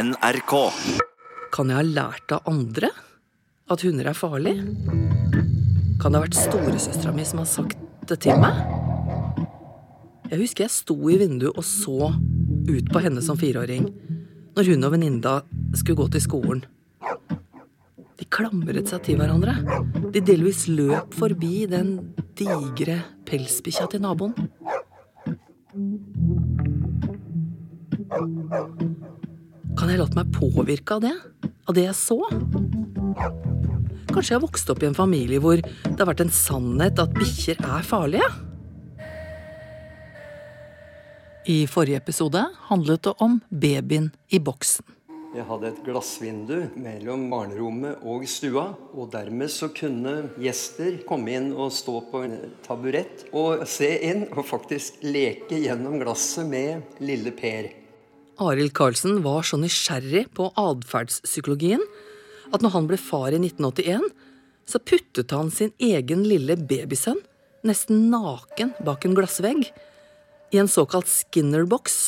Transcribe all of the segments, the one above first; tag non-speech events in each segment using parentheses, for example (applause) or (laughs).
NRK. Kan jeg ha lært av andre at hunder er farlig? Kan det ha vært storesøstera mi som har sagt det til meg? Jeg husker jeg sto i vinduet og så ut på henne som fireåring når hun og venninna skulle gå til skolen. De klamret seg til hverandre. De delvis løp forbi den digre pelsbikkja til naboen. Kan jeg latt meg påvirke av det? Av det jeg så? Kanskje jeg har vokst opp i en familie hvor det har vært en sannhet at bikkjer er farlige? I forrige episode handlet det om babyen i boksen. Jeg hadde et glassvindu mellom barnerommet og stua. og Dermed så kunne gjester komme inn og stå på en taburett og se inn og faktisk leke gjennom glasset med lille Per. Arild Karlsen var så nysgjerrig på atferdspsykologien at når han ble far i 1981, så puttet han sin egen lille babysønn nesten naken bak en glassvegg i en såkalt Skinner-boks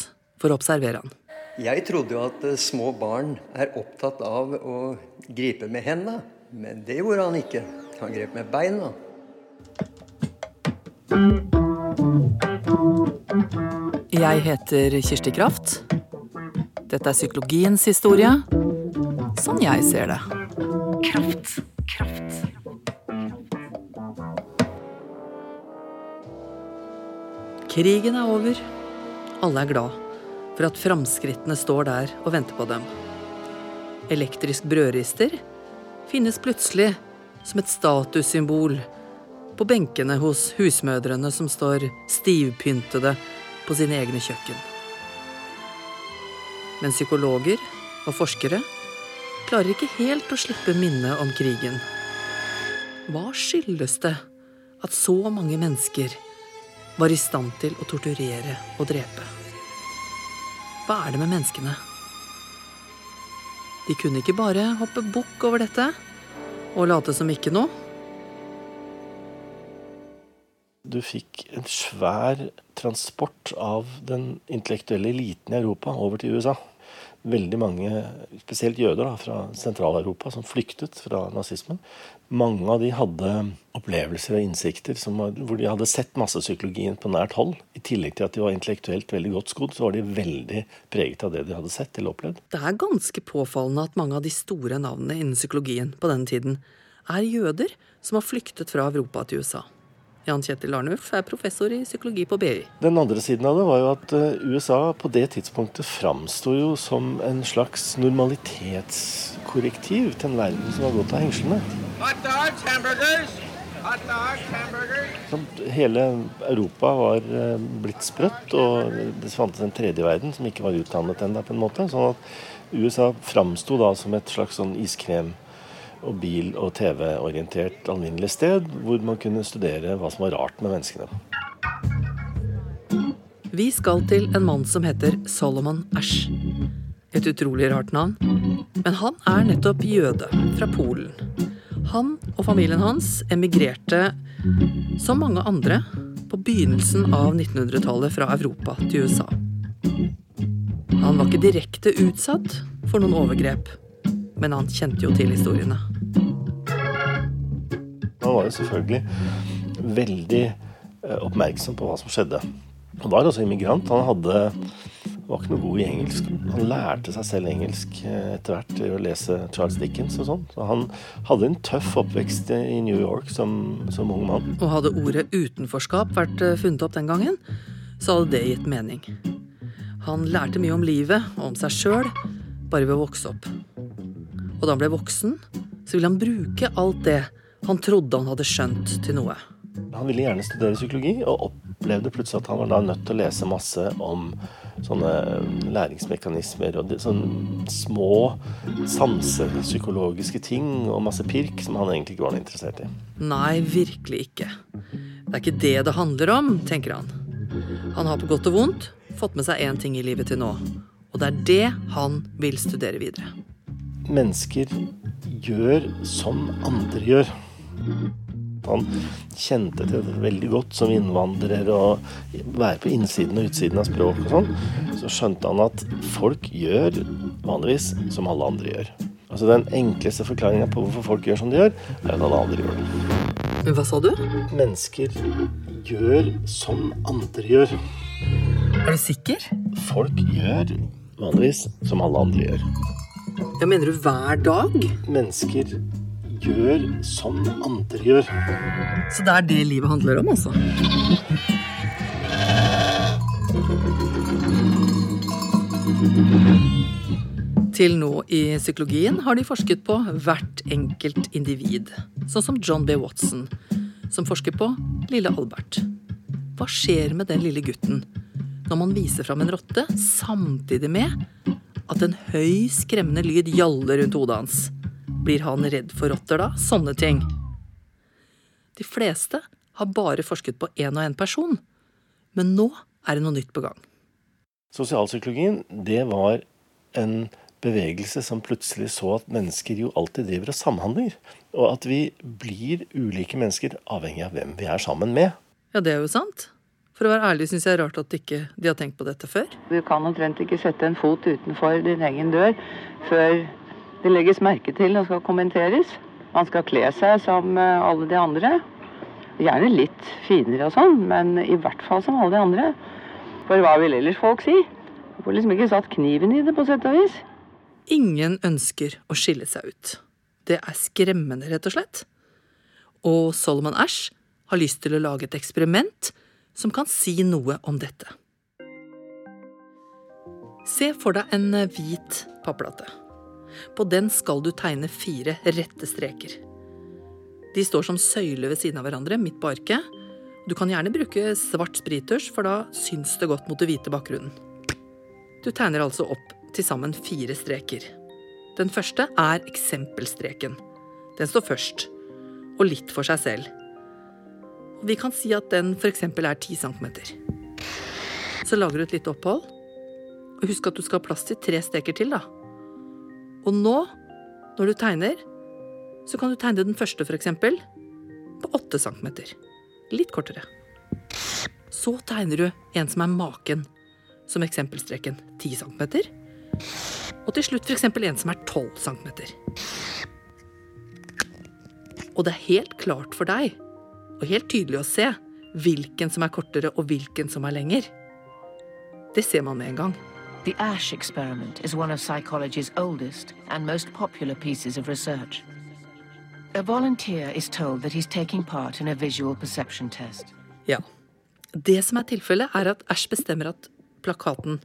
for å observere han. Jeg trodde jo at eh, små barn er opptatt av å gripe med hendene, men det gjorde han ikke. Han grep med beina. Jeg heter Kirsti Kraft. Dette er psykologiens historie, sånn jeg ser det. Kraft, kraft. Krigen er over. Alle er glad for at framskrittene står der og venter på dem. Elektrisk brødrister finnes plutselig som et statussymbol på benkene hos husmødrene som står stivpyntede på sine egne kjøkken. Men psykologer og forskere klarer ikke helt å slippe minnet om krigen. Hva skyldes det at så mange mennesker var i stand til å torturere og drepe? Hva er det med menneskene? De kunne ikke bare hoppe bukk over dette og late som ikke noe. Du fikk en svær transport av den intellektuelle eliten i Europa over til USA. Veldig mange, spesielt jøder da, fra Sentral-Europa, som flyktet fra nazismen. Mange av de hadde opplevelser og innsikter som, hvor de hadde sett massepsykologien på nært hold. I tillegg til at de var intellektuelt veldig godt skodd, så var de veldig preget av det de hadde sett eller opplevd. Det er ganske påfallende at mange av de store navnene innen psykologien på den tiden er jøder som har flyktet fra Europa til USA. Jan Kjetil Arnulf er professor i psykologi på BI. Den andre siden av det var jo at eh, USA på det tidspunktet framsto jo som en slags normalitetskorrektiv til en verden som var gått av hengslene. Hot dogs, hamburgers! Hot dogs, hamburgers! Som hele Europa var eh, blitt sprøtt, og det fantes en tredje verden som ikke var utdannet ennå, på en måte. Sånn at USA framsto da som et slags sånn iskrem og bil- og TV-orientert alminnelig sted, hvor man kunne studere hva som var rart med menneskene. Vi skal til en mann som heter Solomon Ash. Et utrolig rart navn. Men han er nettopp jøde fra Polen. Han og familien hans emigrerte, som mange andre, på begynnelsen av 1900-tallet fra Europa til USA. Han var ikke direkte utsatt for noen overgrep, men han kjente jo til historiene. Var jo selvfølgelig veldig eh, oppmerksom på hva som skjedde. Han var også immigrant. Han hadde, var ikke noe god i engelsk. Han lærte seg selv engelsk eh, etter hvert ved å lese Charles Dickens og sånn. Så han hadde en tøff oppvekst i New York som, som ung mann. Og hadde ordet utenforskap vært eh, funnet opp den gangen, så hadde det gitt mening. Han lærte mye om livet og om seg sjøl bare ved å vokse opp. Og da han ble voksen, så ville han bruke alt det han trodde han hadde skjønt til noe. Han ville gjerne studere psykologi, og opplevde plutselig at han var da nødt til å lese masse om sånne læringsmekanismer og sånne små sansepsykologiske ting og masse pirk som han egentlig ikke var interessert i. Nei, virkelig ikke. Det er ikke det det handler om, tenker han. Han har på godt og vondt fått med seg én ting i livet til nå, og det er det han vil studere videre. Mennesker gjør som andre gjør. Han kjente til det veldig godt som innvandrer og være på innsiden og utsiden av språk og sånn. Så skjønte han at folk gjør vanligvis som alle andre gjør. Altså Den enkleste forklaringa på hvorfor folk gjør som de gjør, er at alle andre gjør det. Men hva sa du? Mennesker gjør som andre gjør. Er du sikker? Folk gjør vanligvis som alle andre gjør. Ja, Mener du hver dag? Mennesker gjør som andre gjør. Så det er det livet handler om, altså? Til nå i psykologien har de forsket på hvert enkelt individ. Sånn som John B. Watson, som forsker på lille Albert. Hva skjer med den lille gutten når man viser fram en rotte samtidig med at en høy, skremmende lyd gjaller rundt hodet hans? Blir han redd for rotter da? Sånne ting. De fleste har bare forsket på én og én person, men nå er det noe nytt på gang. Sosialpsykologien, det var en bevegelse som plutselig så at mennesker jo alltid driver og samhandler. Og at vi blir ulike mennesker avhengig av hvem vi er sammen med. Ja, det er jo sant. For å være ærlig syns jeg er rart at ikke de har tenkt på dette før. Du kan omtrent ikke sette en fot utenfor din egen dør før det legges merke til og skal kommenteres. Man skal kle seg som eh, alle de andre. Gjerne litt finere og sånn, men i hvert fall som alle de andre. For hva vil ellers folk si? Du får liksom ikke satt kniven i det, på sett og vis. Ingen ønsker å skille seg ut. Det er skremmende, rett og slett. Og Solomon Ash har lyst til å lage et eksperiment som kan si noe om dette. Se for deg en hvit papplate. På den skal du tegne fire rette streker. De står som søyler ved siden av hverandre midt på arket. Du kan gjerne bruke svart sprittusj, for da syns det godt mot det hvite bakgrunnen. Du tegner altså opp til sammen fire streker. Den første er eksempelstreken. Den står først, og litt for seg selv. Og vi kan si at den f.eks. er 10 cm. Så lager du et lite opphold. Og husk at du skal ha plass til tre streker til, da. Og nå, når du tegner, så kan du tegne den første, f.eks. på 8 cm. Litt kortere. Så tegner du en som er maken, som eksempelstreken 10 cm. Og til slutt f.eks. en som er 12 cm. Og det er helt klart for deg, og helt tydelig å se, hvilken som er kortere og hvilken som er lenger. Det ser man med en gang. The ASH experiment is one of psychology's oldest and most popular pieces of research. A volunteer is told that he's taking part in a visual perception test. Ja. Det som er tilfellet, er at Ash bestemmer at plakaten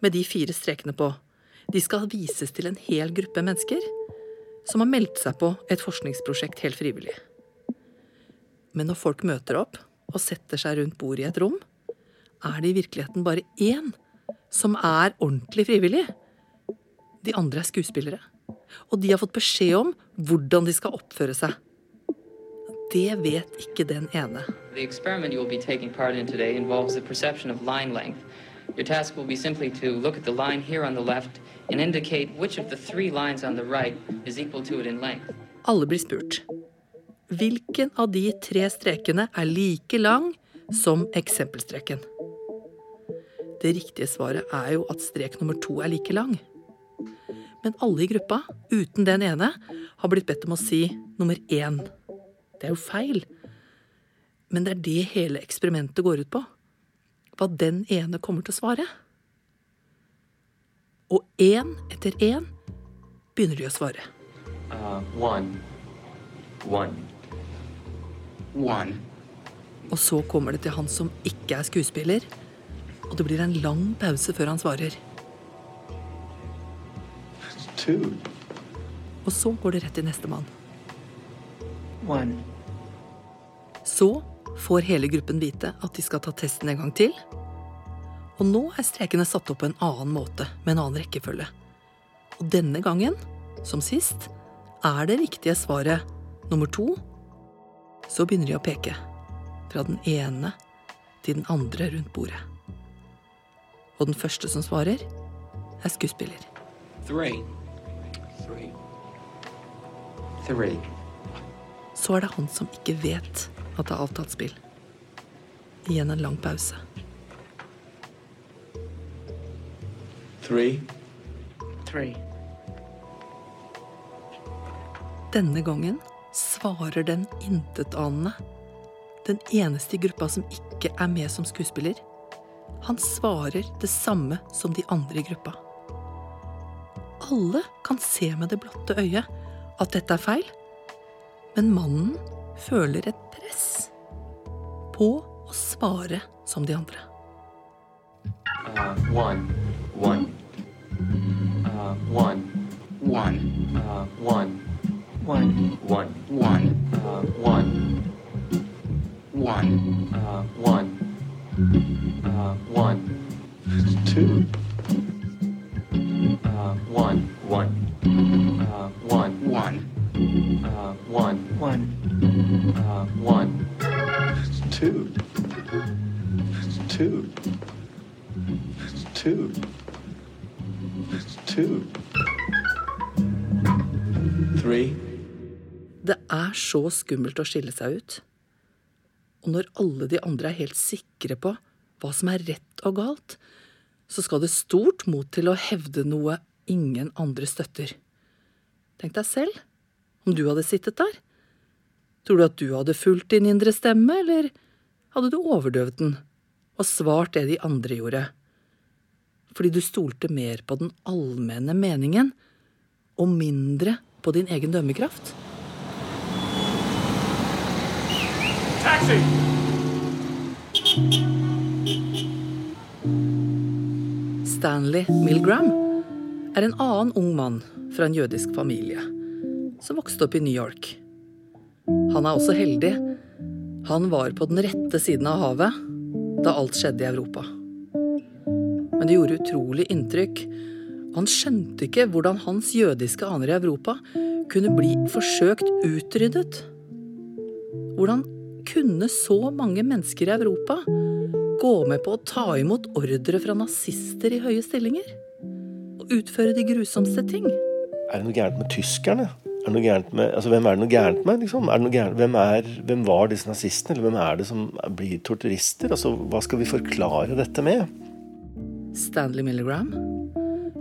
med de fire strekene på, de skal vises til en hel gruppe mennesker som har meldt seg på et forskningsprosjekt helt frivillig. Men når folk møter opp og setter seg rundt bordet i et rom, er det i virkeligheten bare én som er ordentlig frivillig. De andre er skuespillere. Og de har fått beskjed om hvordan de skal oppføre seg. Det vet ikke den ene. The experiment you will be taking part in today involves the perception of line length. Your task will be simply to look at the line here on the left and indicate which of the three lines on the right is equal to it in length. Alle blir spurt. Hvilken av de tre strekene er like lang som eksempelstreken? Det riktige svaret er jo at strek nummer to er like lang. Men alle i gruppa, uten den ene, har blitt bedt om å si nummer én. Det er jo feil. Men det er det hele eksperimentet går ut på. Hva den ene kommer til å svare. Og én etter én begynner de å svare. Uh, one. One. One. Og så kommer det til han som ikke er skuespiller, og det blir en lang pause før han svarer. Two. Og så går det rett til nestemann. Så får hele gruppen vite at de skal ta testen en gang til. Og nå er strekene satt opp på en annen måte, med en annen rekkefølge. Og denne gangen, som sist, er det riktige svaret nummer to. Så begynner de å peke. Fra den ene til den andre rundt bordet. Og den første som svarer, er skuespiller. Three. Three. Three. så er det han som ikke vet at det er avtalt spill. Igjen en lang pause. Three. Three. Denne gangen svarer den intetanende. Den eneste i gruppa som ikke er med som skuespiller. Han svarer det samme som de andre i gruppa. Alle kan se med det blotte øyet at dette er feil, men mannen føler et press på å svare som de andre. Uh, one. One. Uh, one. One. Uh, one. One. One. One. Uh, one. One. Uh, one. Uh, one. Two. Uh, one. One. Uh, one. One. Uh, one. One. Uh, one. Two. Two. Two. Two. Three. Det er så skummelt å skille seg ut. Og når alle de andre er helt sikre på hva som er rett og galt, så skal det stort mot til å hevde noe ingen andre støtter. Tenk deg selv, om du hadde sittet der. Tror du at du hadde fulgt din indre stemme, eller hadde du overdøvet den og svart det de andre gjorde? Fordi du stolte mer på den allmenne meningen og mindre på din egen dømmekraft? Stanley Milgram er en annen ung mann fra en jødisk familie som vokste opp i New York. Han er også heldig. Han var på den rette siden av havet da alt skjedde i Europa. Men det gjorde utrolig inntrykk. Han skjønte ikke hvordan hans jødiske aner i Europa kunne bli forsøkt utryddet. Hvordan kunne så mange mennesker i Europa gå med på å ta imot ordre fra nazister i høye stillinger? Og utføre de grusomste ting? Er det noe gærent med tyskerne? Er det noe gærent med, altså, hvem er det noe gærent med? Liksom? Er det noe gærent, hvem, er, hvem var disse nazistene? Eller hvem er det som blir torturister? Altså, hva skal vi forklare dette med? Stanley Milligram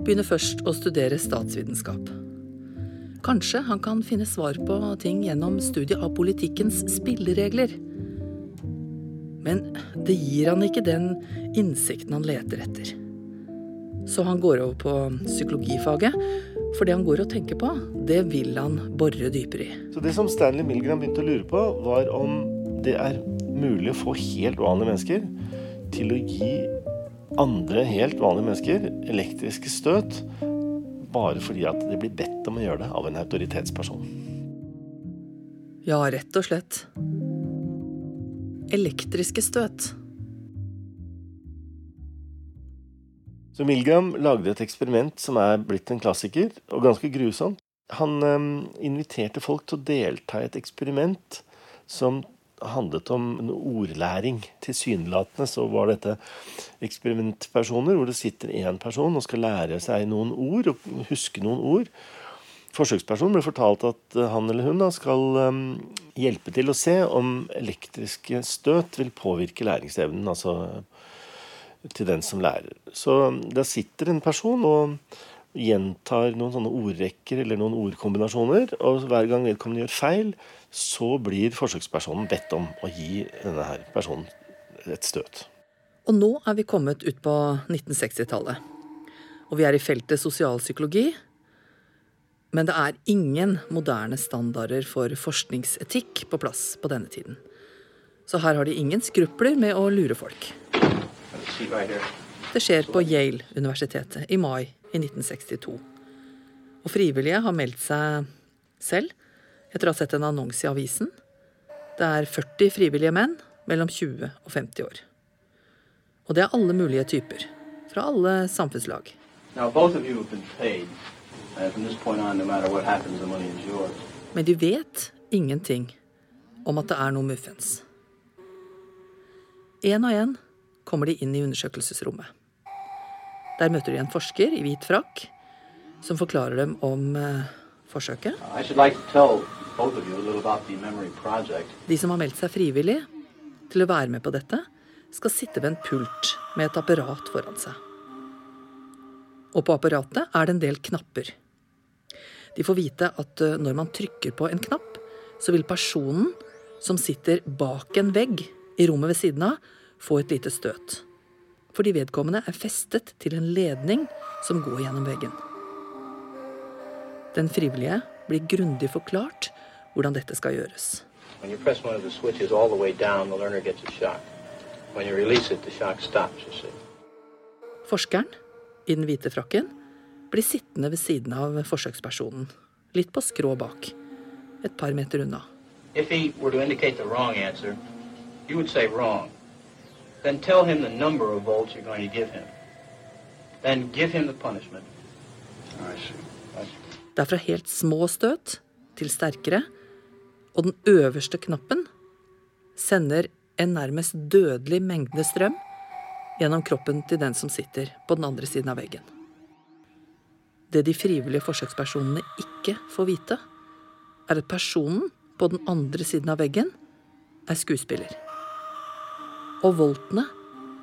begynner først å studere statsvitenskap. Kanskje han kan finne svar på ting gjennom studiet av politikkens spilleregler. Men det gir han ikke den innsikten han leter etter. Så han går over på psykologifaget, for det han går og tenker på, det vil han bore dypere i. Så Det som Stanley Milgram begynte å lure på, var om det er mulig å få helt vanlige mennesker til å gi andre helt vanlige mennesker elektriske støt bare fordi at de blir bedt om å gjøre det av en autoritetsperson. Ja, rett og slett. Elektriske støt. Så Milgram lagde et eksperiment som er blitt en klassiker, og ganske grusomt. Han um, inviterte folk til å delta i et eksperiment som handlet om en ordlæring. Tilsynelatende så var dette eksperimentpersoner hvor det sitter én person og skal lære seg noen ord og huske noen ord. Forsøkspersonen ble fortalt at han eller hun skal um, hjelpe til å se om elektriske støt vil påvirke læringsevnen. altså til den som lærer. Så der sitter en person og gjentar noen sånne ordrekker eller noen ordkombinasjoner, og hver gang vedkommende gjør feil, så blir forsøkspersonen bedt om å gi denne her personen et støt. Og nå er vi kommet ut på 1960-tallet. Og vi er i feltet sosialpsykologi. Men det er ingen moderne standarder for forskningsetikk på plass på denne tiden. Så her har de ingen skrupler med å lure folk. Det skjer på Yale-universitetet i mai i 1962. Og frivillige har meldt seg selv etter å ha sett en annonse i avisen. Det er 40 frivillige menn mellom 20 og 50 år. Og det er alle mulige typer. Fra alle samfunnslag. Now, paid. Uh, on, no happens. Men de vet ingenting om at det er noe muffens. Én og én kommer de inn i undersøkelsesrommet. Der møter de en forsker i hvit frakk som forklarer dem om eh, forsøket. De som har meldt seg frivillig til å være med på dette, skal sitte ved en pult med et apparat foran seg. Og på apparatet er det en del knapper. De får vite at eh, når man trykker på en knapp, så vil personen som sitter bak en vegg i rommet ved siden av, få et lite støt. Fordi vedkommende er festet til en ledning som går gjennom veggen. Den frivillige blir grundig forklart hvordan dette skal gjøres. Forskeren, i den hvite frakken, blir sittende ved siden av forsøkspersonen, litt på skrå bak, et par meter unna. If he were to indicate the wrong answer, you would say wrong. Then tell him the number of volts you're going to give him. Then give him the punishment. I see. I see. Det er fra helt små støt til sterkere, og den øverste knappen sender en nærmest dødelig mengde strøm gjennom kroppen til den som sitter på den andre siden av veggen. Det de frivillige forsøkspersonene ikke får vite, er at personen på den andre siden av veggen er skuespiller. Og voltene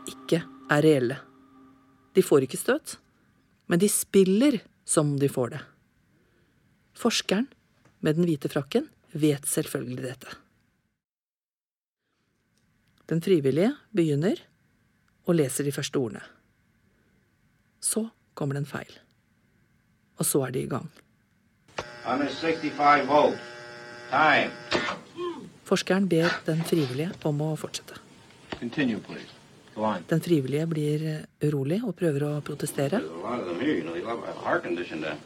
ikke er reelle. De får ikke støt, men de spiller som de får det. Forskeren med den hvite frakken vet selvfølgelig dette. Den frivillige begynner og leser de første ordene. Så kommer det en feil. Og så er de i gang. 165 volts. Time. Forskeren ber den frivillige om å fortsette. Continue, please. Den frivillige blir urolig og prøver å protestere.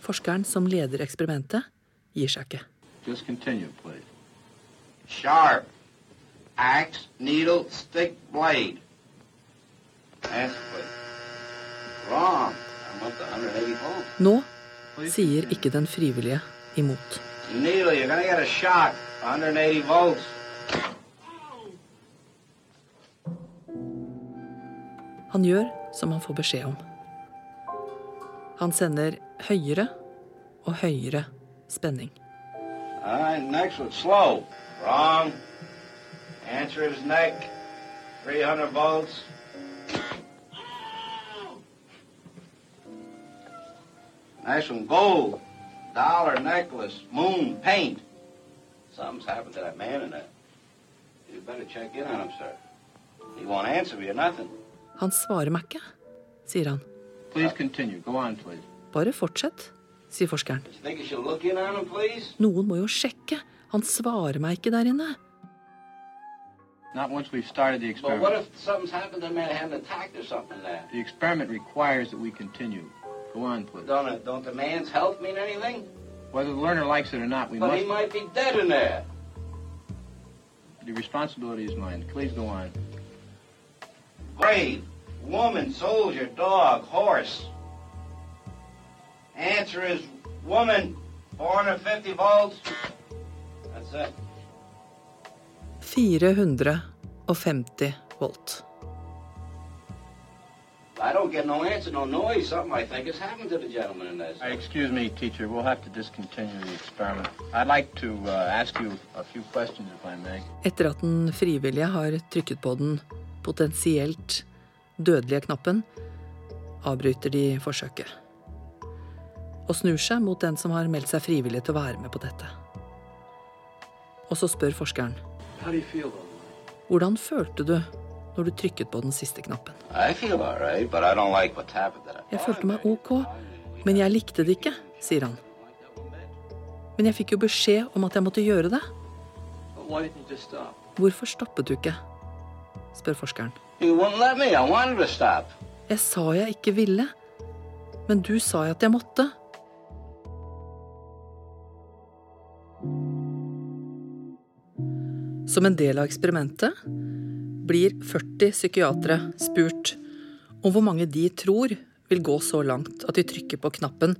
Forskeren som leder eksperimentet, gir seg ikke. Continue. Sharp. Axe, needle, stick, blade. Please. Wrong. I'm up 180 volts. Nå sier ikke den frivillige imot. Needle, you're gonna get a shock. 180 volts. Han gjør som han får beskjed om. Han sender høyere og høyere next one, slow. Wrong. Answer is neck. 300 volts. Next one, gold. Dollar necklace. Moon. Paint. Something's happened to that man in there. You better check in on him, sir. He won't answer or nothing. Han svarer meg ikke, sier han. Please continue. Go on, please. Bare fortsett, sier forskeren. You think you should look in on him, please? Noen må jo sjekke. Han svarer meg ikke der inne. Not once we've started the But what if something's happened to the man having attacked or something there? The experiment requires that we continue. Go on, please. Don't, it, don't the man's health mean anything? Whether the learner likes it or not, we but must. he might be dead in there. The responsibility is mine. Please go on. Brave, woman, soldier, dog, horse. Answer is woman, 450 volts. That's it. 450 volt. I don't get no answer, no noise. Something I think has happened to the gentleman in this. Excuse me, teacher. We'll have to discontinue the experiment. I'd like to uh, ask you a few questions, if I may. Etter at den frivillige har trykket på den potensielt dødelige knappen, avbryter de forsøket. Og snur seg mot den som har meldt seg frivillig til å være med på dette. Og så spør forskeren. Hvordan følte du når du trykket på den siste knappen? Jeg følte meg ok, men jeg likte det ikke, sier han. Men jeg fikk jo beskjed om at jeg måtte gjøre det. Hvorfor stoppet du ikke? spør forskeren. Jeg sa jeg ikke ville, men du sa at jeg måtte. Som en del av eksperimentet blir 40 psykiatere spurt om hvor mange de tror vil gå så langt at de trykker på knappen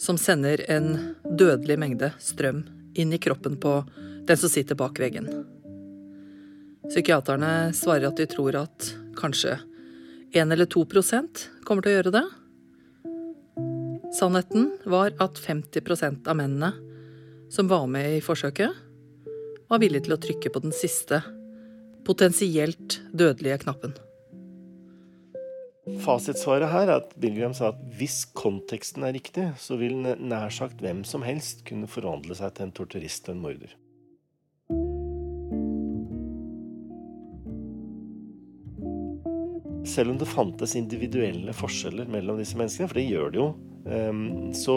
som sender en dødelig mengde strøm inn i kroppen på den som sitter bak veggen. Psykiaterne svarer at de tror at kanskje 1 eller 2% kommer til å gjøre det. Sannheten var at 50% av mennene som var med i forsøket, var villig til å trykke på den siste, potensielt dødelige knappen. Fasitsvaret her er at Bilgram sa at hvis konteksten er riktig, så vil nær sagt hvem som helst kunne forvandle seg til en torturist og en morder. Selv om det fantes individuelle forskjeller mellom disse menneskene, for det gjør det jo, ehm, så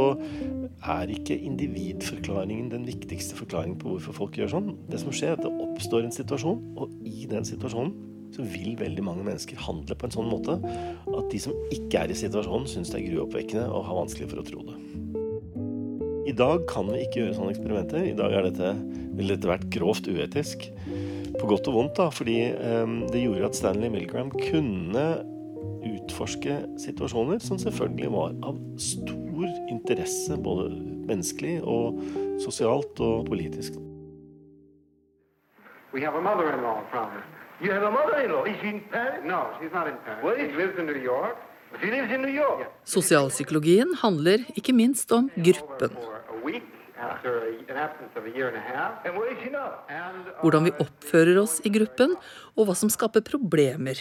er ikke individforklaringen den viktigste forklaringen på hvorfor folk gjør sånn. Det som skjer, er at det oppstår en situasjon, og i den situasjonen så vil veldig mange mennesker handle på en sånn måte at de som ikke er i situasjonen, syns det er gruoppvekkende og har vanskelig for å tro det. I dag kan vi ikke gjøre sånne eksperimenter. I dag dette, vil dette vært grovt uetisk. På godt og vondt, da, fordi um, det gjorde at Stanley Milgram kunne utforske situasjoner som selvfølgelig var av stor interesse, både menneskelig og sosialt og politisk. We have a mother-in-law from You have a mother-in-law. Is she in Paris? No, she's not in Paris. Well, she lives in New York. She lives in New York. Sosialpsykologien handler ikke minst om gruppen. Hvordan vi oppfører oss i gruppen, og hva som skaper problemer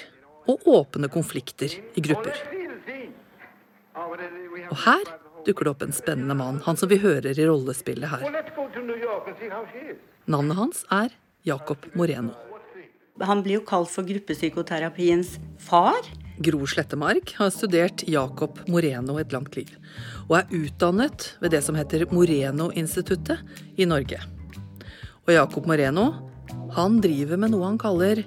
og åpne konflikter i grupper. Og her dukker det opp en spennende mann, han som vi hører i rollespillet her. Navnet hans er Jacob Moreno. Han blir jo kalt for gruppepsykoterapiens far. Gro Slettemark har studert Jacob Moreno et langt liv, og er utdannet ved det som heter Moreno-instituttet i Norge. Og Jacob Moreno han driver med noe han kaller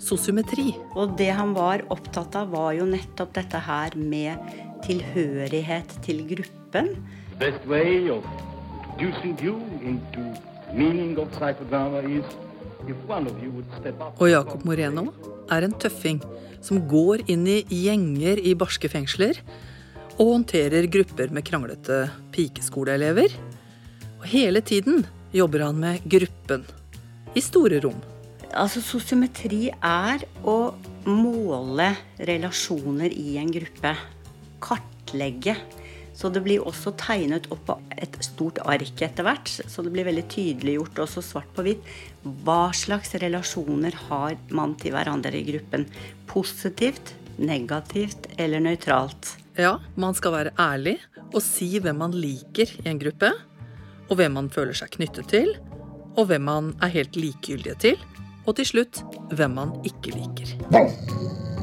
sosiometri. Og det han var opptatt av, var jo nettopp dette her med tilhørighet til gruppen. Best way of introducing you into meaning of psychodrama is og Jacob Moreno er en tøffing som går inn i gjenger i barske fengsler og håndterer grupper med kranglete pikeskoleelever. Og hele tiden jobber han med gruppen i store rom. Altså Sosiometri er å måle relasjoner i en gruppe. Kartlegge så det blir også tegnet opp på et stort ark etter hvert, så det blir veldig tydeliggjort også svart på hvitt. Hva slags relasjoner har man til hverandre i gruppen? Positivt, negativt eller nøytralt? Ja, man skal være ærlig og si hvem man liker i en gruppe. Og hvem man føler seg knyttet til. Og hvem man er helt likegyldige til. Og til slutt hvem man ikke liker.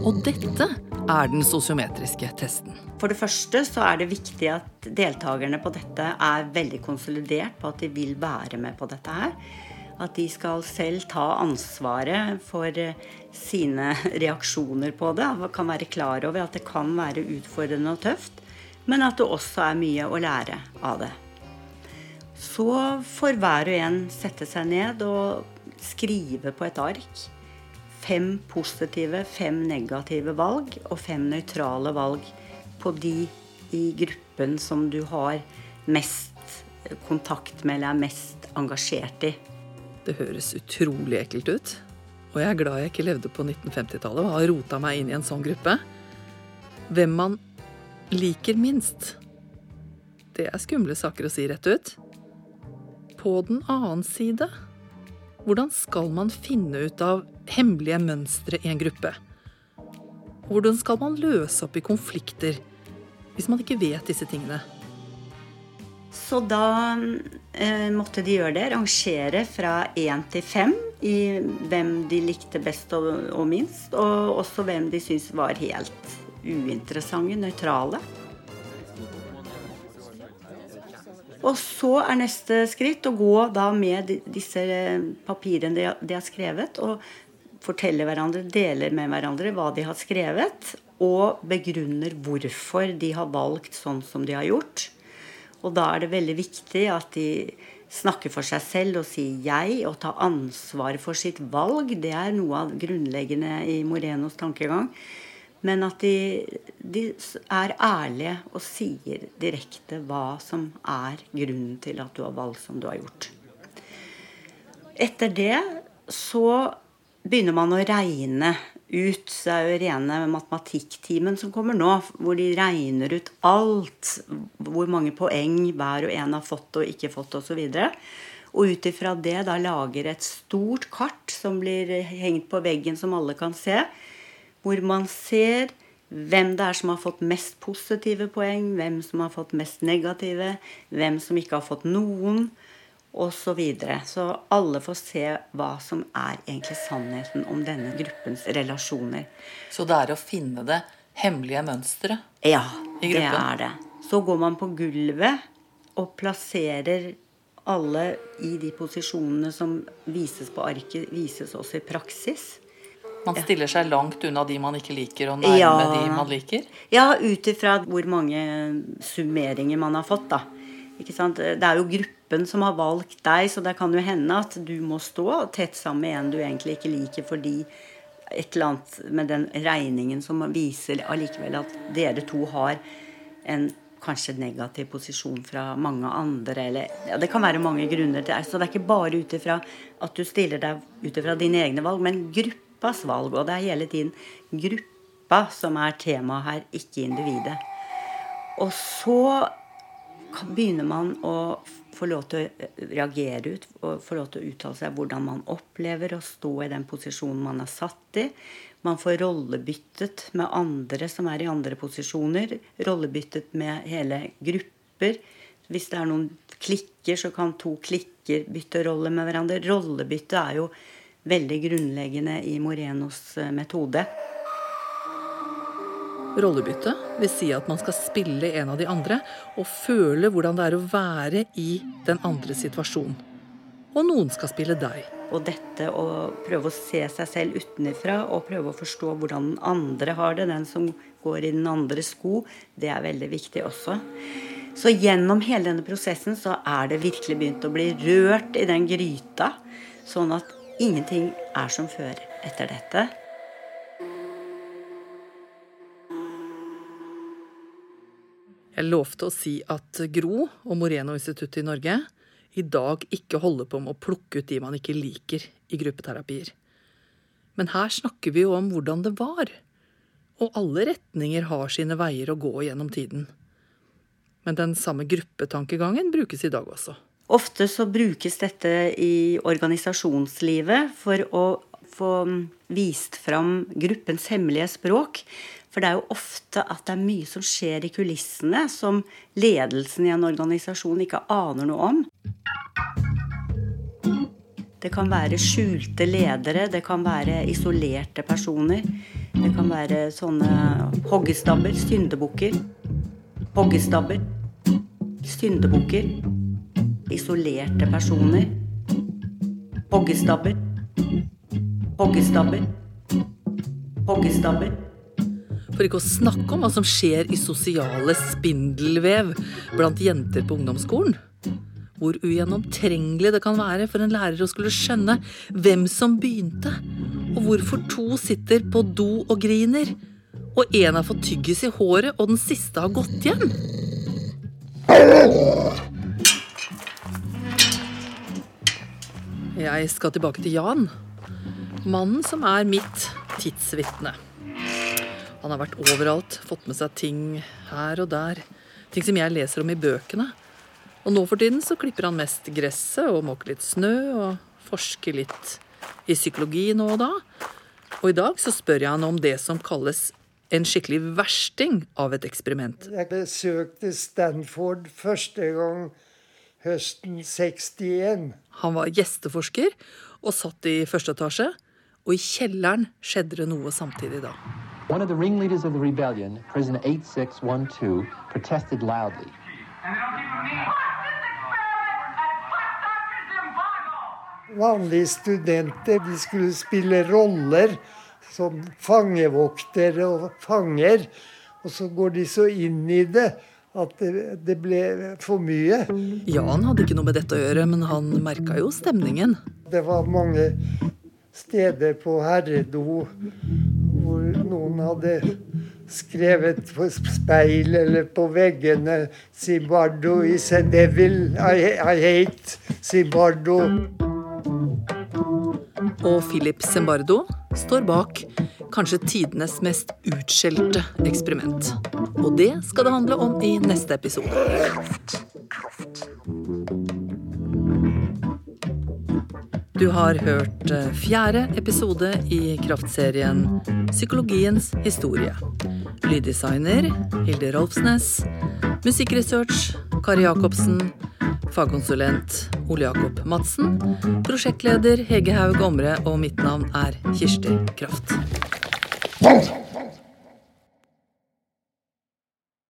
Og dette er den sosiometriske testen. For det første så er det viktig at deltakerne på dette er veldig konsolidert på at de vil være med på dette her. At de skal selv ta ansvaret for eh, sine (laughs) reaksjoner på det. Kan være klar over at det kan være utfordrende og tøft, men at det også er mye å lære av det. Så får hver og en sette seg ned og skrive på et ark fem positive, fem negative valg og fem nøytrale valg på de i gruppen som du har mest kontakt med eller er mest engasjert i. Det høres utrolig ekkelt ut. Og jeg er glad jeg ikke levde på 1950-tallet og har rota meg inn i en sånn gruppe. Hvem man liker minst, det er skumle saker å si rett ut. På den annen side, hvordan skal man finne ut av hemmelige mønstre i en gruppe? Hvordan skal man løse opp i konflikter hvis man ikke vet disse tingene? Så da eh, måtte de gjøre det. Rangere fra én til fem i hvem de likte best og, og minst. Og også hvem de syntes var helt uinteressante, nøytrale. Og så er neste skritt å gå da med disse papirene de har skrevet, og fortelle hverandre, deler med hverandre hva de har skrevet, og begrunner hvorfor de har valgt sånn som de har gjort. Og da er det veldig viktig at de snakker for seg selv og sier 'jeg' og tar ansvar for sitt valg. Det er noe av grunnleggende i Morenos tankegang. Men at de, de, er ærlige og sier direkte hva som er grunnen til at du har valgt som du har gjort. Etter det så begynner man å regne ut. Det er jo rene matematikktimen som kommer nå, hvor de regner ut alt. Hvor mange poeng hver og en har fått og ikke fått osv. Og ut ifra det da lager et stort kart som blir hengt på veggen, som alle kan se. Hvor man ser hvem det er som har fått mest positive poeng, hvem som har fått mest negative, hvem som ikke har fått noen osv. Så, videre. så alle får se hva som er egentlig sannheten om denne gruppens relasjoner. Så det er å finne det hemmelige mønsteret ja, det er det. Så går man på gulvet og plasserer alle i de posisjonene som vises på arket, vises også i praksis. Man stiller seg langt unna de man ikke liker, og nærme ja. de man liker? Ja, ut ifra hvor mange summeringer man har fått, da. Ikke sant? Det er jo gruppen som har valgt deg, så det kan jo hende at du må stå tett sammen med en du egentlig ikke liker, fordi et eller annet med den regningen som viser allikevel at dere to har en kanskje negativ posisjon fra mange andre. Eller, ja, det kan være mange grunner til det. Så det er ikke bare ut ifra at du stiller deg ut ifra dine egne valg, men gruppas valg. Og det er hele tiden gruppa som er temaet her, ikke individet. Og så begynner man å få lov til å reagere ut og få lov til å uttale seg hvordan man opplever å stå i den posisjonen man er satt i. Man får rollebyttet med andre som er i andre posisjoner. Rollebyttet med hele grupper. Hvis det er noen klikker, så kan to klikker bytte rolle med hverandre. Rollebytte er jo veldig grunnleggende i Morenos eh, metode. Rollebytte vil si at man skal spille en av de andre og føle hvordan det er å være i den andre situasjonen. Og noen skal spille deg. Og dette å prøve å se seg selv utenfra og prøve å forstå hvordan den andre har det, den som går i den andres sko, det er veldig viktig også. Så gjennom hele denne prosessen så er det virkelig begynt å bli rørt i den gryta, sånn at ingenting er som før etter dette. Jeg lovte å si at Gro og Moreno-instituttet i Norge i dag ikke holder på med å plukke ut de man ikke liker i gruppeterapier. Men her snakker vi jo om hvordan det var. Og alle retninger har sine veier å gå gjennom tiden. Men den samme gruppetankegangen brukes i dag også. Ofte så brukes dette i organisasjonslivet for å få vist fram gruppens hemmelige språk. For det er jo ofte at det er mye som skjer i kulissene som ledelsen i en organisasjon ikke aner noe om. Det kan være skjulte ledere, det kan være isolerte personer. Det kan være sånne hoggestabber, syndebukker. Hoggestabber, syndebukker. Isolerte personer. Hoggestabber. Hoggestabber. Hoggestabber. For ikke å snakke om hva som skjer i sosiale spindelvev blant jenter på ungdomsskolen. Hvor ugjennomtrengelig det kan være for en lærer å skulle skjønne hvem som begynte, og hvorfor to sitter på do og griner, og én har fått tyggis i håret, og den siste har gått hjem. Jeg skal tilbake til Jan, mannen som er mitt tidsvitne. Han har vært overalt, fått med seg ting her og der. Ting som jeg leser om i bøkene. Og nå for tiden så klipper han mest gresset og måker litt snø og forsker litt i psykologi nå og da. Og i dag så spør jeg han om det som kalles en skikkelig versting av et eksperiment. Jeg besøkte Stanford første gang høsten 61. Han var gjesteforsker og satt i første etasje. Og i kjelleren skjedde det noe samtidig da. One of the ringleaders of the rebellion, prisoner 8612, protested loudly. Vanlige studenter de skulle spille roller som fangevoktere og fanger. Og så går de så inn i det at det, ble for mye. Jan hadde ikke noe med dette å gjøre, men han merka jo stemningen. Det var mange steder på herredo hvor noen hadde skrevet på speil eller på veggene 'Zimbardo is a devil. I, I hate Zimbardo'. Og Philip Zimbardo står bak kanskje tidenes mest utskjelte eksperiment. Og det skal det handle om i neste episode. Du har hørt eh, fjerde episode i kraftserien Psykologiens historie. Lyddesigner Hilde Rolfsnes. Musikkresearch Kari Jacobsen. Fagkonsulent Ole Jakob Madsen. Prosjektleder Hege Haug Omre, og mitt navn er Kirsti Kraft. Whoa!